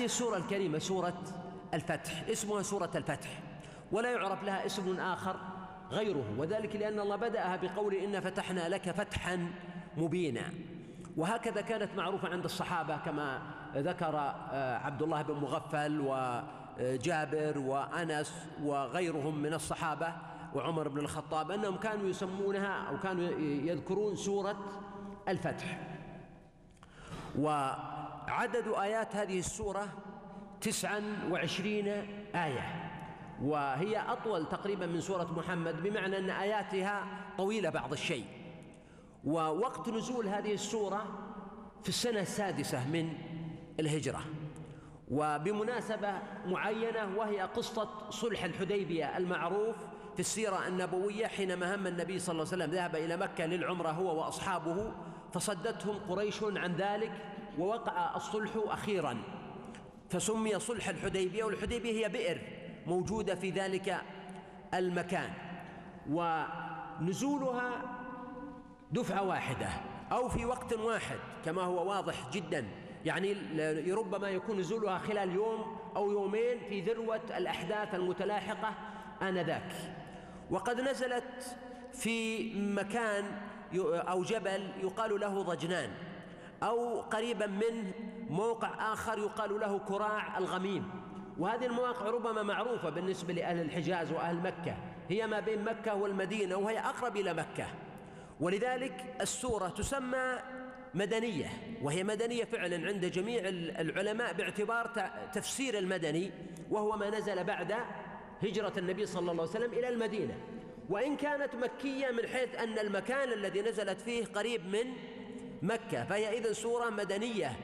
هذه السورة الكريمة سورة الفتح. اسمها سورة الفتح. ولا يعرف لها اسم آخر غيره. وذلك لأن الله بدأها بقول إن فتحنا لك فتحا مبينا. وهكذا كانت معروفة عند الصحابة كما ذكر آه، عبد الله بن مغفل وجابر وأنس وغيرهم من الصحابة وعمر بن الخطاب أنهم كانوا يسمونها أو كانوا يذكرون سورة الفتح. و عدد آيات هذه السورة تسعا وعشرين آية وهي أطول تقريبا من سورة محمد بمعنى أن آياتها طويلة بعض الشيء. ووقت نزول هذه السورة في السنة السادسة من الهجرة. وبمناسبة معينة وهي قصة صلح الحديبية المعروف في السيرة النبوية حينما هم النبي صلى الله عليه وسلم ذهب إلى مكة للعمرة هو وأصحابه فصدتهم قريش عن ذلك ووقع الصلح أخيرا. فسمي صلح الحديبية والحديبية هي بئر موجودة في ذلك المكان. ونزولها دفعة واحدة أو في وقت واحد كما هو واضح جدا. يعني ربما يكون نزولها خلال يوم أو يومين في ذروة الأحداث المتلاحقة آنذاك. وقد نزلت في مكان أو جبل يقال له ضجنان. أو قريبا منه موقع آخر يقال له كراع الغميم. وهذه المواقع ربما معروفة بالنسبة لأهل الحجاز وأهل مكة. هي ما بين مكة والمدينة وهي أقرب إلى مكة. ولذلك السورة تسمى مدنية وهي مدنية فعلا عند جميع العلماء باعتبار تفسير المدني وهو ما نزل بعد هجرة النبي صلى الله عليه وسلم إلى المدينة. وإن كانت مكية من حيث أن المكان الذي نزلت فيه قريب من مكة فهي إذن سورة مدنية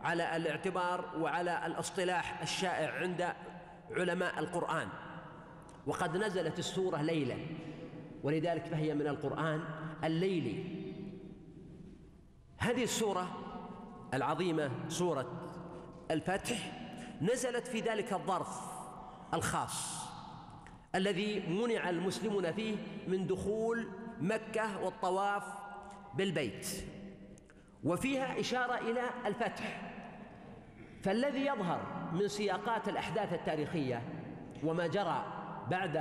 على الاعتبار وعلى الاصطلاح الشائع عند علماء القرآن. وقد نزلت السورة ليلا ولذلك فهي من القرآن الليلي. هذه السورة العظيمة سورة الفتح نزلت في ذلك الظرف الخاص الذي منع المسلمون فيه من دخول مكة والطواف بالبيت. وفيها إشارة إلى الفتح. فالذي يظهر من سياقات الأحداث التاريخية وما جرى بعد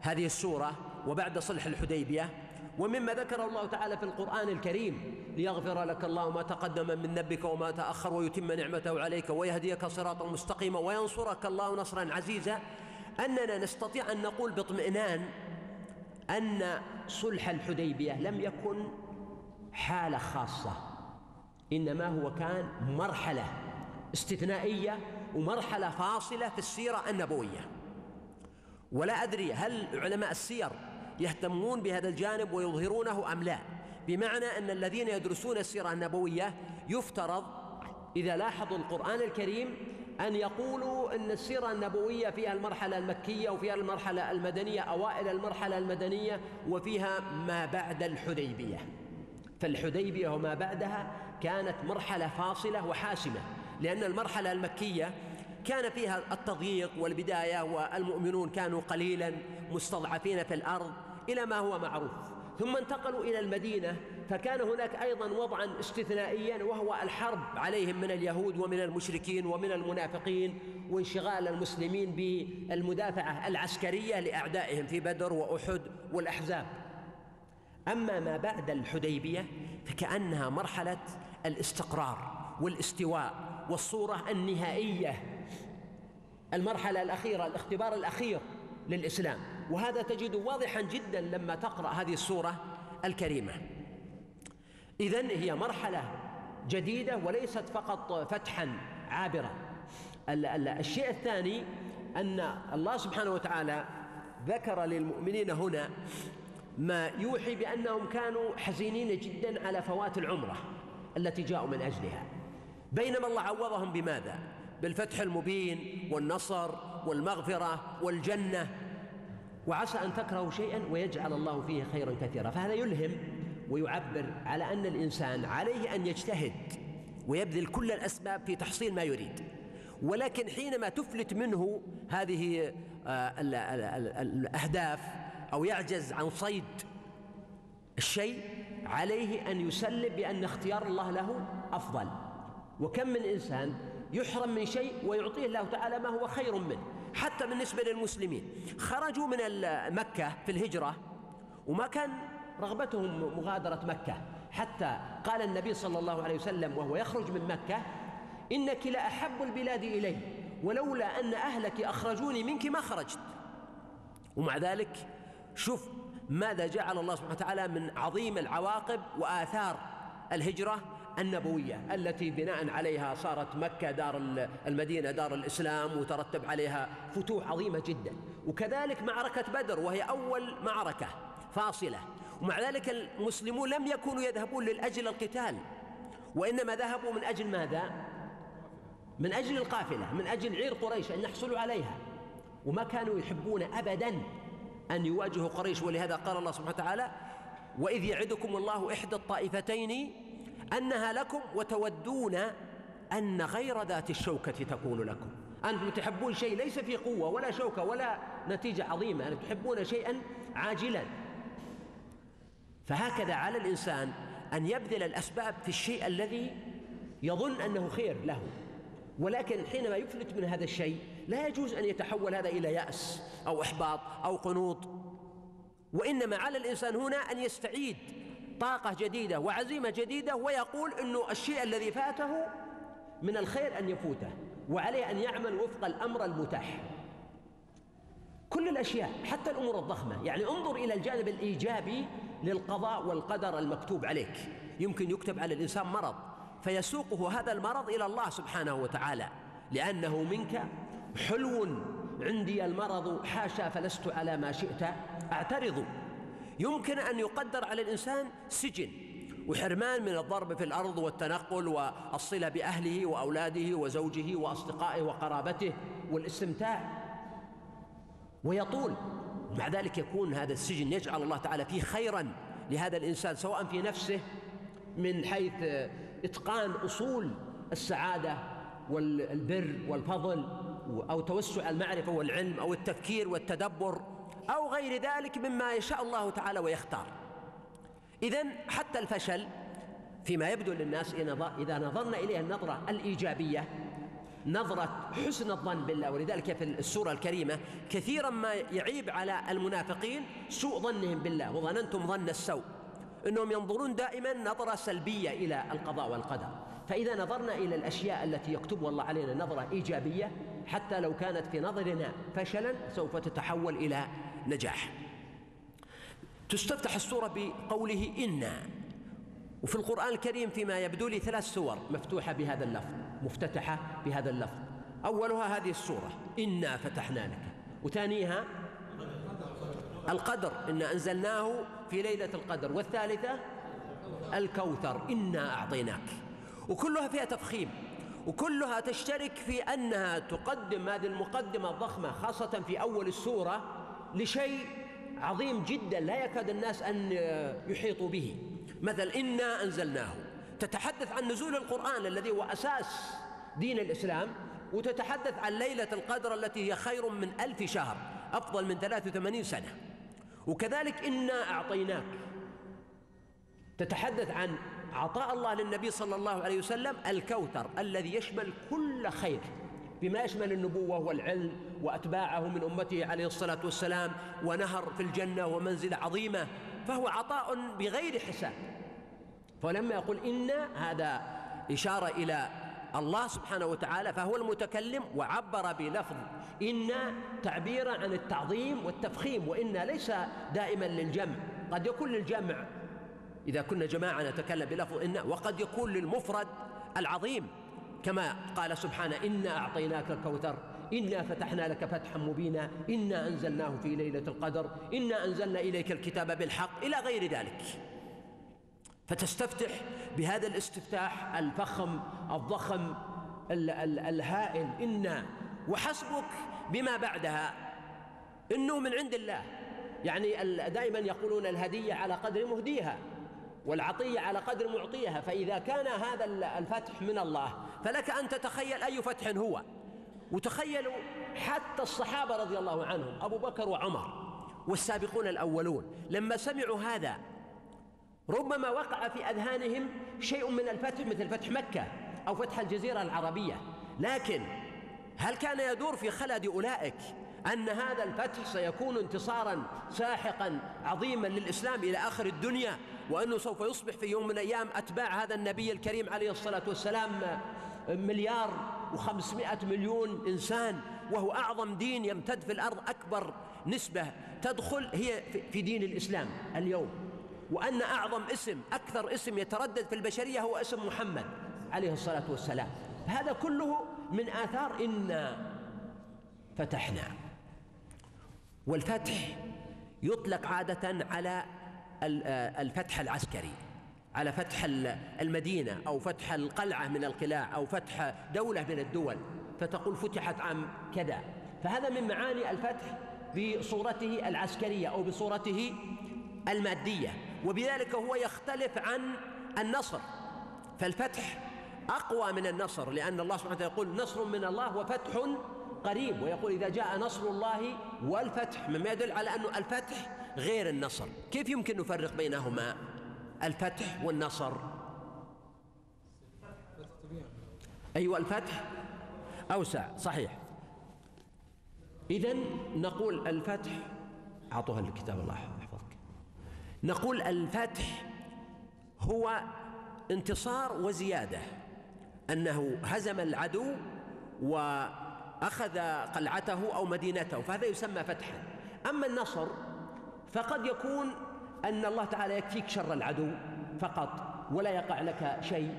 هذه السورة وبعد صلح الحديبية ومما ذكر الله تعالى في القرآن الكريم ليغفر لك الله ما تقدم من ذنبك وما تأخر ويتم نعمته عليك ويهديك صراطا مستقيما وينصرك الله نصرا عزيزا. أننا نستطيع أن نقول باطمئنان أن صلح الحديبية لم يكن حالة خاصة. إنما هو كان مرحلة استثنائية ومرحلة فاصلة في السيرة النبوية. ولا أدري هل علماء السير يهتمون بهذا الجانب ويظهرونه أم لا. بمعنى أن الذين يدرسون السيرة النبوية يفترض إذا لاحظوا القرآن الكريم أن يقولوا أن السيرة النبوية فيها المرحلة المكية وفيها المرحلة المدنية أوائل المرحلة المدنية وفيها ما بعد الحديبية. فالحديبية وما بعدها كانت مرحلة فاصلة وحاسمة لأن المرحلة المكية كان فيها التضييق والبداية والمؤمنون كانوا قليلا مستضعفين في الأرض إلى ما هو معروف. ثم انتقلوا إلى المدينة فكان هناك أيضا وضعا استثنائيا وهو الحرب عليهم من اليهود ومن المشركين ومن المنافقين وانشغال المسلمين بالمدافعة العسكرية لأعدائهم في بدر وأحد والأحزاب. أما ما بعد الحديبية فكأنها مرحلة الاستقرار والاستواء والصورة النهائية. المرحلة الأخيرة الاختبار الأخير للإسلام. وهذا تجد واضحا جدا لما تقرأ هذه السورة الكريمة. إذن هي مرحلة جديدة وليست فقط فتحا عابرا الشيء الثاني أن الله سبحانه وتعالى ذكر للمؤمنين هنا ما يوحي بأنهم كانوا حزينين جدا على فوات العمرة التي جاءوا من أجلها. بينما الله عوضهم بماذا؟ بالفتح المبين والنصر والمغفرة والجنة. وعسى أن تكرهوا شيئا ويجعل الله فيه خيرا كثيرا. فهذا يلهم ويعبر على أن الإنسان عليه أن يجتهد ويبذل كل الأسباب في تحصيل ما يريد. ولكن حينما تفلت منه هذه آه، الأهداف أو يعجز عن صيد الشيء عليه أن يسلم بأن اختيار الله له أفضل. وكم من إنسان يحرم من شيء ويعطيه الله تعالى ما هو خير منه. حتى بالنسبة للمسلمين خرجوا من مكة في الهجرة وما كان رغبتهم مغادرة مكة. حتى قال النبي صلى الله عليه وسلم وهو يخرج من مكة إنك لأحب البلاد إلي ولولا أن أهلك أخرجوني منك ما خرجت. ومع ذلك شوف ماذا جعل الله سبحانه وتعالى من عظيم العواقب وآثار الهجرة النبوية التي بناء عليها صارت مكة دار المدينة دار الإسلام وترتب عليها فتوح عظيمة جدا. وكذلك معركة بدر وهي أول معركة فاصلة. ومع ذلك المسلمون لم يكونوا يذهبون للأجل القتال. وإنما ذهبوا من أجل ماذا؟ من أجل القافلة من أجل عير قريش أن يحصلوا عليها. وما كانوا يحبون أبدا. أن يواجهوا قريش ولهذا قال الله سبحانه وتعالى وإذ يعدكم الله إحدى الطائفتين أنها لكم وتودون أن غير ذات الشوكة تكون لكم. أنتم تحبون شيء ليس فيه قوة ولا شوكة ولا نتيجة عظيمة أنتم تحبون شيئا عاجلا. فهكذا على الإنسان أن يبذل الأسباب في الشيء الذي يظن أنه خير له. ولكن حينما يفلت من هذا الشيء لا يجوز أن يتحول هذا إلى يأس أو إحباط أو قنوط. وإنما على الإنسان هنا أن يستعيد طاقة جديدة وعزيمة جديدة ويقول أنه الشيء الذي فاته من الخير أن يفوته وعليه أن يعمل وفق الأمر المتاح. كل الأشياء حتى الأمور الضخمة يعني انظر إلى الجانب الإيجابي للقضاء والقدر المكتوب عليك. يمكن يكتب على الإنسان مرض فيسوقه هذا المرض إلى الله سبحانه وتعالى لأنه منك حلو عندي المرض حاشا فلست على ما شئت أعترض. يمكن أن يقدر على الإنسان سجن وحرمان من الضرب في الأرض والتنقل والصلة بأهله وأولاده وزوجه وأصدقائه وقرابته والاستمتاع. ويطول. مع ذلك يكون هذا السجن يجعل الله تعالى فيه خيرا لهذا الإنسان سواء في نفسه من حيث إتقان أصول السعادة والبر والفضل أو توسع المعرفة والعلم أو التفكير والتدبر أو غير ذلك مما يشاء الله تعالى ويختار. إذا حتى الفشل فيما يبدو للناس إذا نظرنا إليه النظرة الإيجابية نظرة حسن الظن بالله. ولذلك في السورة الكريمة كثيرا ما يعيب على المنافقين سوء ظنهم بالله. وظننتم ظن السوء. إنهم ينظرون دائما نظرة سلبية إلى القضاء والقدر. فإذا نظرنا إلى الأشياء التي يكتبها الله علينا نظرة إيجابية حتى لو كانت في نظرنا فشلا سوف تتحول إلى نجاح. تستفتح السورة بقوله أنا وفي القرآن الكريم فيما يبدو لي ثلاث سور مفتوحة بهذا اللفظ مفتتحة بهذا اللفظ. أولها هذه السورة إنا فتحنا لك. وثانيها القدر إنا أنزلناه في ليلة القدر. والثالثة الكوثر إنا أعطيناك. وكلها فيها تفخيم وكلها تشترك في أنها تقدم هذه المقدمة الضخمة خاصة في أول السورة لشيء عظيم جدا لا يكاد الناس أن يحيطوا به. مثل إنا أنزلناه. تتحدث عن نزول القرآن الذي هو أساس دين الإسلام وتتحدث عن ليلة القدر التي هي خير من ألف شهر أفضل من 83 سنة. وكذلك إنا أعطيناك. تتحدث عن عطاء الله للنبي صلى الله عليه وسلم الكوثر الذي يشمل كل خير بما يشمل النبوة والعلم وأتباعه من أمته عليه الصلاة والسلام ونهر في الجنة ومنزلة عظيمة فهو عطاء بغير حساب. فلما يقول إنا هذا إشارة إلى الله سبحانه وتعالى فهو المتكلم وعبر بلفظ. إن تعبيرا عن التعظيم والتفخيم وإن ليس دائما للجمع. قد يكون للجمع. إذا كنا جماعة نتكلم بلفظ إن وقد يكون للمفرد العظيم. كما قال سبحانه إنا أعطيناك الكوثر إنا فتحنا لك فتحا مبينا إنا أنزلناه في ليلة القدر إنا أنزلنا إليك الكتاب بالحق إلى غير ذلك. فتستفتح بهذا الاستفتاح الفخم الضخم الهائل. إنا وحسبك بما بعدها. إنه من عند الله. يعني دائما يقولون الهدية على قدر مهديها والعطية على قدر معطيها. فإذا كان هذا الفتح من الله فلك أن تتخيل أي فتح هو. وتخيلوا حتى الصحابة رضي الله عنهم أبو بكر وعمر والسابقون الأولون لما سمعوا هذا ربما وقع في أذهانهم شيء من الفتح مثل فتح مكة أو فتح الجزيرة العربية. لكن هل كان يدور في خلد أولئك أن هذا الفتح سيكون انتصارا ساحقا عظيما للإسلام إلى آخر الدنيا وأنه سوف يصبح في يوم من الأيام أتباع هذا النبي الكريم عليه الصلاة والسلام مليار وخمسمائة مليون إنسان وهو أعظم دين يمتد في الأرض أكبر نسبة تدخل هي في دين الإسلام اليوم. وأن أعظم اسم أكثر اسم يتردد في البشرية هو اسم محمد عليه الصلاة والسلام. هذا كله من آثار إنا فتحنا. والفتح يطلق عادة على الفتح العسكري على فتح المدينة أو فتح القلعة من القلاع أو فتح دولة من الدول. فتقول فتحت عام كذا. فهذا من معاني الفتح بصورته العسكرية أو بصورته المادية. وبذلك هو يختلف عن النصر. فالفتح أقوى من النصر لأن الله سبحانه وتعالى يقول نصر من الله وفتح قريب ويقول إذا جاء نصر الله والفتح مما يدل على أنه الفتح غير النصر. كيف يمكن نفرق بينهما؟ الفتح والنصر. أيوة الفتح أوسع صحيح. إذا نقول الفتح أعطوها الكتاب الله. نقول الفتح هو انتصار وزيادة أنه هزم العدو وأخذ قلعته أو مدينته فهذا يسمى فتحا. أما النصر فقد يكون أن الله تعالى يكفيك شر العدو فقط ولا يقع لك شيء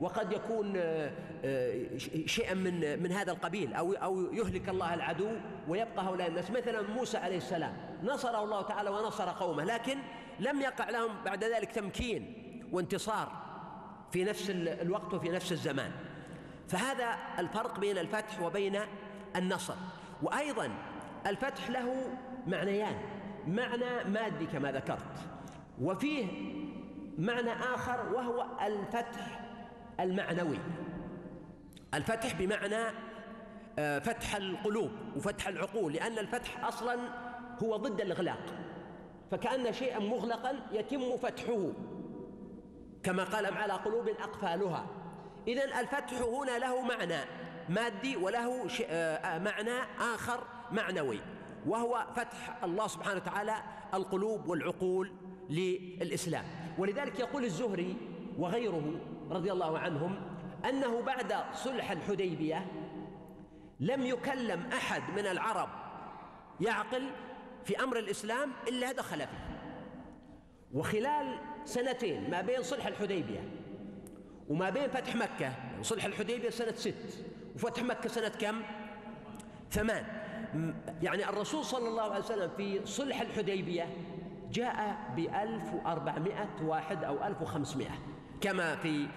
وقد يكون آه، آه، شيئا من من هذا القبيل أو أو يهلك الله العدو ويبقى هؤلاء الناس. مثلا موسى عليه السلام نصره الله تعالى ونصر قومه لكن لم يقع لهم بعد ذلك تمكين وانتصار في نفس الوقت وفي نفس الزمان. فهذا الفرق بين الفتح وبين النصر. وأيضا الفتح له معنيان معنى مادي كما ذكرت. وفيه معنى آخر وهو الفتح المعنوي. الفتح بمعنى آه، فتح القلوب وفتح العقول لأن الفتح أصلا هو ضد الإغلاق. فكأن شيئا مغلقا يتم فتحه كما قال على قلوب أقفالها. إذا الفتح هنا له معنى مادي وله آه، معنى آخر معنوي وهو فتح الله سبحانه وتعالى القلوب والعقول للإسلام. ولذلك يقول الزهري وغيره رضي الله عنهم أنه بعد صلح الحديبية لم يكلم أحد من العرب يعقل في أمر الإسلام إلا دخل فيه. وخلال سنتين ما بين صلح الحديبية وما بين فتح مكة صلح الحديبية سنة ست وفتح مكة سنة كم؟ ثمان. يعني الرسول صلى الله عليه وسلم في صلح الحديبية جاء بألف وأربعمائة واحد أو ألف وخمسمائة كما في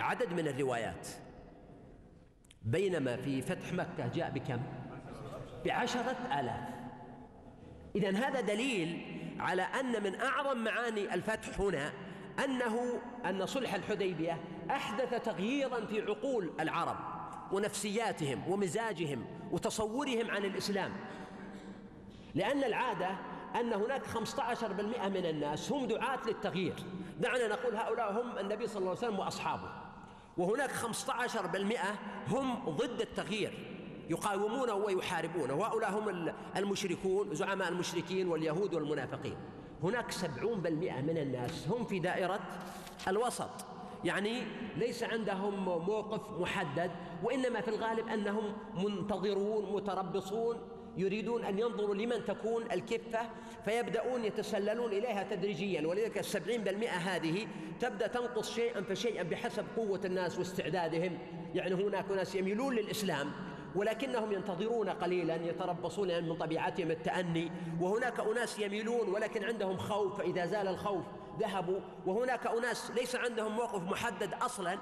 عدد من الروايات. بينما في فتح مكة جاء بكم؟ بعشرة آلاف. إذا هذا دليل على أن من أعظم معاني الفتح هنا أنه أن صلح الحديبية أحدث تغييرا في عقول العرب ونفسياتهم ومزاجهم وتصورهم عن الإسلام. لأن العادة أن هناك 15% من الناس هم دعاة للتغيير. دعنا نقول هؤلاء هم النبي صلى الله عليه وسلم وأصحابه. وهناك 15% هم ضد التغيير. يقاومونه ويحاربونه. وهؤلاء هم المشركون زعماء المشركين واليهود والمنافقين. هناك 70% من الناس هم في دائرة الوسط. يعني ليس عندهم موقف محدد وإنما في الغالب أنهم منتظرون متربصون يريدون أن ينظروا لمن تكون الكفة فيبدأون يتسللون إليها تدريجيا. ولذلك السبعين بالمئة هذه تبدأ تنقص شيئا فشيئا بحسب قوة الناس واستعدادهم. يعني هناك ناس يميلون للإسلام ولكنهم ينتظرون قليلا يتربصون من طبيعتهم التأني. وهناك أناس يميلون ولكن عندهم خوف. فإذا زال الخوف ذهبوا. وهناك أناس ليس عندهم موقف محدد أصلا.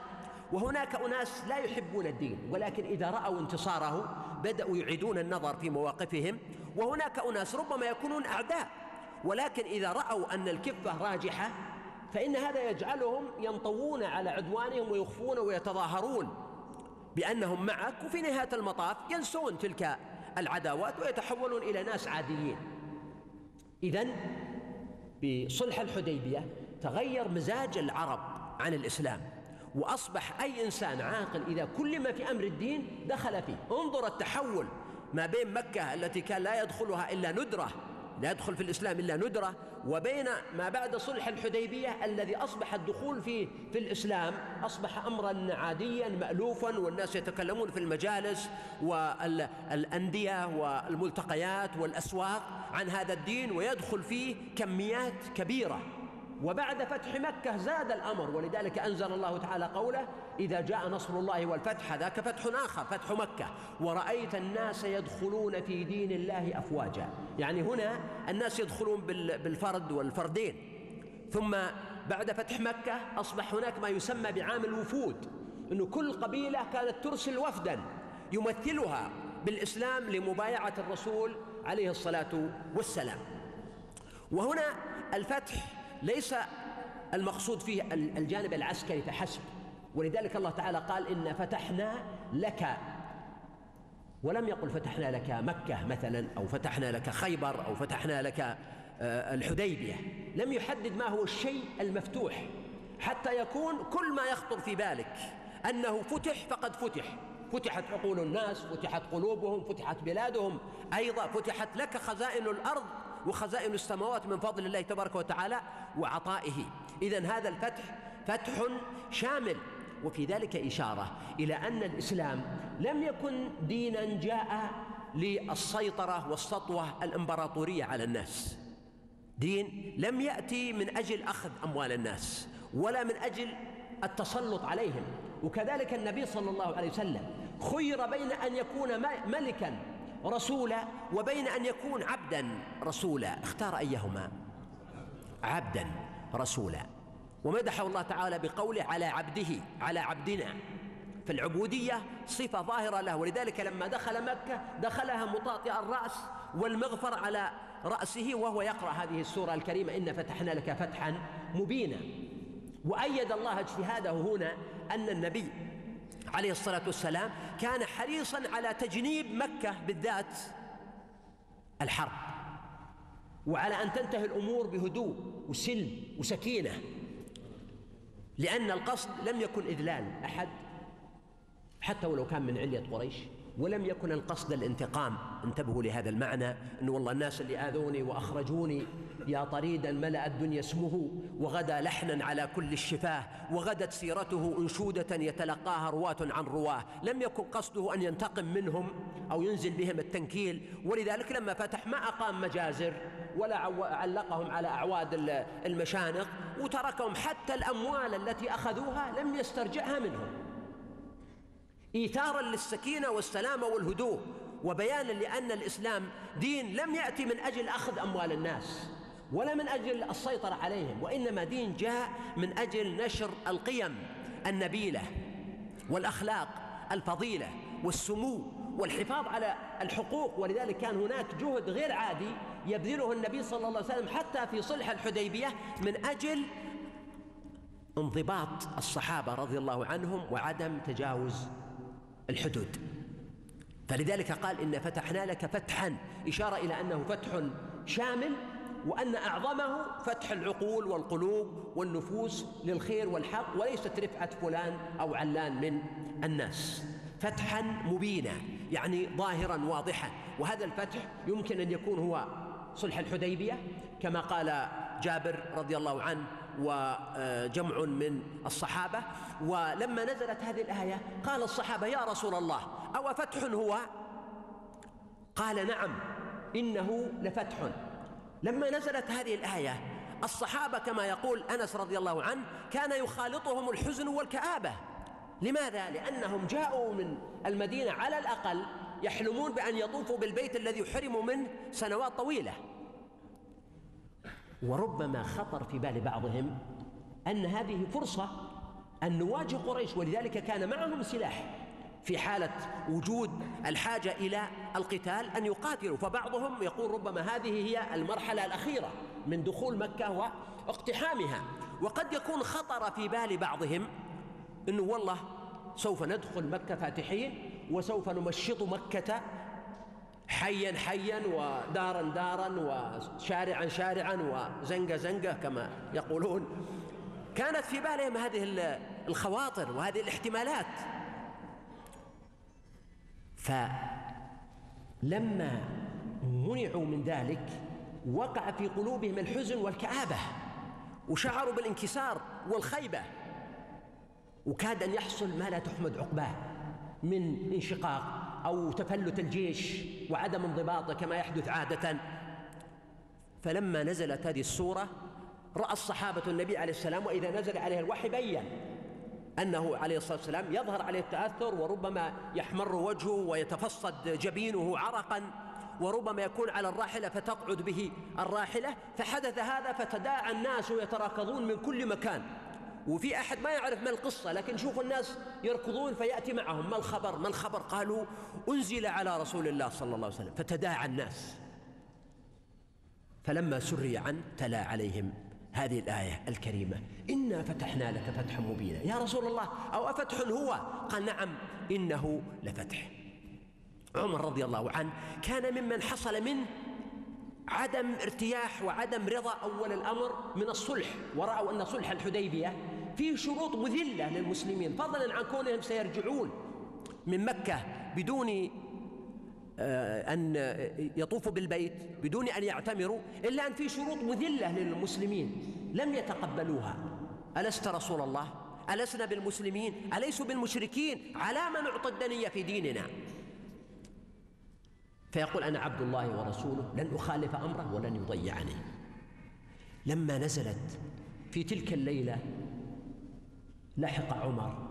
وهناك أناس لا يحبون الدين ولكن إذا رأوا انتصاره بدأوا يعيدون النظر في مواقفهم. وهناك أناس ربما يكونون أعداء ولكن إذا رأوا أن الكفة راجحة فإن هذا يجعلهم ينطوون على عدوانهم ويخفون ويتظاهرون. بأنهم معك وفي نهاية المطاف ينسون تلك العداوات ويتحولون إلى ناس عاديين. إذا بصلح الحديبية تغير مزاج العرب عن الإسلام وأصبح أي إنسان عاقل إذا كلم في أمر الدين دخل فيه. انظر التحول ما بين مكة التي كان لا يدخلها إلا ندرة لا يدخل في الإسلام إلا ندرة وبين ما بعد صلح الحديبية الذي أصبح الدخول فيه في الإسلام أصبح أمرا عاديا مألوفا والناس يتكلمون في المجالس والأندية والملتقيات والأسواق عن هذا الدين ويدخل فيه كميات كبيرة. وبعد فتح مكة زاد الأمر ولذلك أنزل الله تعالى قوله إذا جاء نصر الله والفتح ذاك فتح آخر فتح مكة. ورأيت الناس يدخلون في دين الله أفواجا. يعني هنا الناس يدخلون بالفرد والفردين. ثم بعد فتح مكة أصبح هناك ما يسمى بعام الوفود أنه كل قبيلة كانت ترسل وفدا يمثلها بالإسلام لمبايعة الرسول عليه الصلاة والسلام. وهنا الفتح ليس المقصود فيه الجانب العسكري فحسب ولذلك الله تعالى قال إن فتحنا لك ولم يقل فتحنا لك مكة مثلا أو فتحنا لك خيبر أو فتحنا لك آه، الحديبية. لم يحدد ما هو الشيء المفتوح حتى يكون كل ما يخطر في بالك. أنه فتح فقد فتح. فتحت عقول الناس فتحت قلوبهم فتحت بلادهم. أيضا فتحت لك خزائن الأرض وخزائن السماوات من فضل الله تبارك وتعالى وعطائه. إذا هذا الفتح فتح شامل وفي ذلك إشارة إلى أن الإسلام لم يكن دينا جاء للسيطرة والسطوة الإمبراطورية على الناس. دين لم يأتي من أجل أخذ أموال الناس ولا من أجل التسلط عليهم. وكذلك النبي صلى الله عليه وسلم خير بين أن يكون ملكا رسولا وبين أن يكون عبدا رسولا. اختار أيهما؟ عبدا رسولا. ومدحه الله تعالى بقوله على عبده على عبدنا. فالعبودية صفة ظاهرة له ولذلك لما دخل مكة دخلها مطاطئ الرأس والمغفر على رأسه وهو يقرأ هذه السورة الكريمة إن فتحنا لك فتحا مبينا. وأيد الله اجتهاده هنا أن النبي عليه الصلاة والسلام كان حريصا على تجنيب مكة بالذات الحرب وعلى أن تنتهي الأمور بهدوء وسلم وسكينة لأن القصد لم يكن إذلال أحد حتى ولو كان من علية قريش ولم يكن القصد الانتقام. انتبهوا لهذا المعنى أن والله الناس اللي آذوني وأخرجوني يا طريدا ملأ الدنيا اسمه وغدا لحنا على كل الشفاه وغدت سيرته أنشودة يتلقاها رواة عن رواه. لم يكن قصده أن ينتقم منهم أو ينزل بهم التنكيل. ولذلك لما فتح ما أقام مجازر ولا علقهم على أعواد المشانق وتركهم حتى الأموال التي أخذوها لم يسترجعها منهم. إيثارا للسكينة والسلامة والهدوء وبيانا لأن الإسلام دين لم يأتي من أجل أخذ أموال الناس. ولا من أجل السيطرة عليهم وإنما دين جاء من أجل نشر القيم النبيلة والأخلاق الفضيلة والسمو والحفاظ على الحقوق. ولذلك كان هناك جهد غير عادي يبذله النبي صلى الله عليه وسلم حتى في صلح الحديبية من أجل انضباط الصحابة رضي الله عنهم وعدم تجاوز الحدود. فلذلك قال إن فتحنا لك فتحا إشارة إلى أنه فتح شامل وأن أعظمه فتح العقول والقلوب والنفوس للخير والحق وليست رفعة فلان أو علان من الناس. فتحا مبينا يعني ظاهرا واضحا. وهذا الفتح يمكن أن يكون هو صلح الحديبية كما قال جابر رضي الله عنه وجمع من الصحابة. ولما نزلت هذه الآية قال الصحابة يا رسول الله أو فتح هو؟ قال نعم إنه لفتح. لما نزلت هذه الآية الصحابة كما يقول أنس رضي الله عنه كان يخالطهم الحزن والكآبة. لماذا؟ لأنهم جاءوا من المدينة على الأقل يحلمون بأن يطوفوا بالبيت الذي حرموا منه سنوات طويلة. وربما خطر في بال بعضهم أن هذه فرصة أن نواجه قريش ولذلك كان معهم سلاح. في حالة وجود الحاجة إلى القتال أن يقاتلوا. فبعضهم يقول ربما هذه هي المرحلة الأخيرة من دخول مكة واقتحامها. وقد يكون خطر في بال بعضهم أنه والله سوف ندخل مكة فاتحين وسوف نمشط مكة حيا حيا ودارا دارا وشارعا شارعا وزنقة زنقة كما يقولون. كانت في بالهم هذه الخواطر وهذه الاحتمالات. فلما منعوا من ذلك وقع في قلوبهم الحزن والكآبة وشعروا بالانكسار والخيبة. وكاد أن يحصل ما لا تحمد عقباه من انشقاق أو تفلت الجيش وعدم انضباطه كما يحدث عادة. فلما نزلت هذه السورة رأى الصحابة النبي عليه السلام وإذا نزل عليه الوحي بين أنه عليه الصلاة والسلام يظهر عليه التأثر وربما يحمر وجهه ويتفصد جبينه عرقا وربما يكون على الراحلة فتقعد به الراحلة. فحدث هذا فتداعى الناس يتراكضون من كل مكان. وفي أحد ما يعرف ما القصة لكن شوف الناس يركضون فيأتي معهم. ما الخبر؟ ما الخبر؟ قالوا أنزل على رسول الله صلى الله عليه وسلم. فتداعى الناس. فلما سري عنه تلا عليهم. هذه الآية الكريمة. إنا فتحنا لك فتحا مبينا. يا رسول الله أو أفتح هو قال نعم إنه لفتح. عمر رضي الله عنه كان ممن حصل منه عدم ارتياح وعدم رضا أول الأمر من الصلح ورأوا أن صلح الحديبية فيه شروط مذلة للمسلمين. فضلا عن كونهم سيرجعون من مكة بدون أن يطوفوا بالبيت بدون أن يعتمروا إلا أن في شروط مذلة للمسلمين لم يتقبلوها. ألست رسول الله؟ ألسنا بالمسلمين؟ أليسوا بالمشركين؟ على ما نعطي الدنية في ديننا. فيقول أنا عبد الله ورسوله لن أخالف أمره ولن يضيعني. لما نزلت في تلك الليلة لحق عمر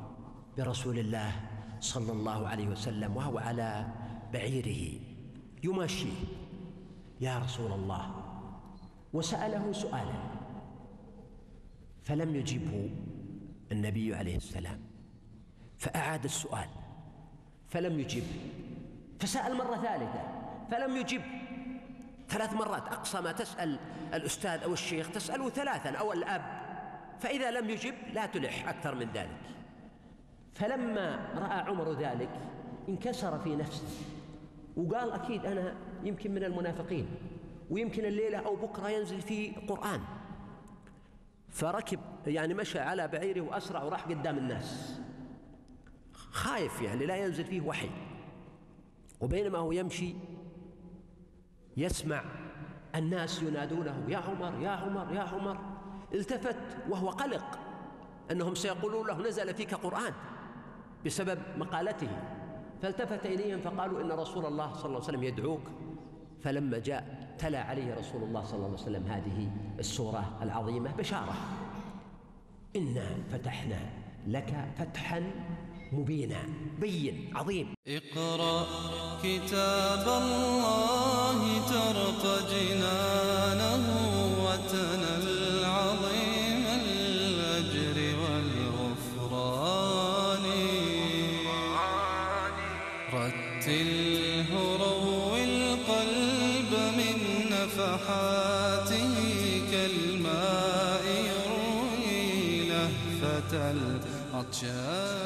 برسول الله صلى الله عليه وسلم وهو على بعيره يماشيه. يا رسول الله. وسأله سؤالا. فلم يجبه النبي عليه السلام. فأعاد السؤال. فلم يجب. فسأل مرة ثالثة. فلم يجب. ثلاث مرات. أقصى ما تسأل الأستاذ أو الشيخ تسأله ثلاثا. أو الأب. فإذا لم يجب لا تلح أكثر من ذلك. فلما رأى عمر ذلك انكسر في نفسه. وقال أكيد أنا يمكن من المنافقين ويمكن الليلة أو بكرة ينزل في قرآن. فركب يعني مشى على بعيره وأسرع وراح قدام الناس. خايف يعني لا ينزل فيه وحي. وبينما هو يمشي يسمع الناس ينادونه يا عمر يا عمر يا عمر. التفت وهو قلق أنهم سيقولون له نزل فيك قرآن بسبب مقالته. فالتفت إليهم فقالوا إن رسول الله صلى الله عليه وسلم يدعوك. فلما جاء تلا عليه رسول الله صلى الله عليه وسلم هذه السورة العظيمة بشارة. إنا فتحنا لك فتحا مبينا بين عظيم. اقرأ كتاب الله ترق جنانه وتنى كالماء يروي لهفة العطشان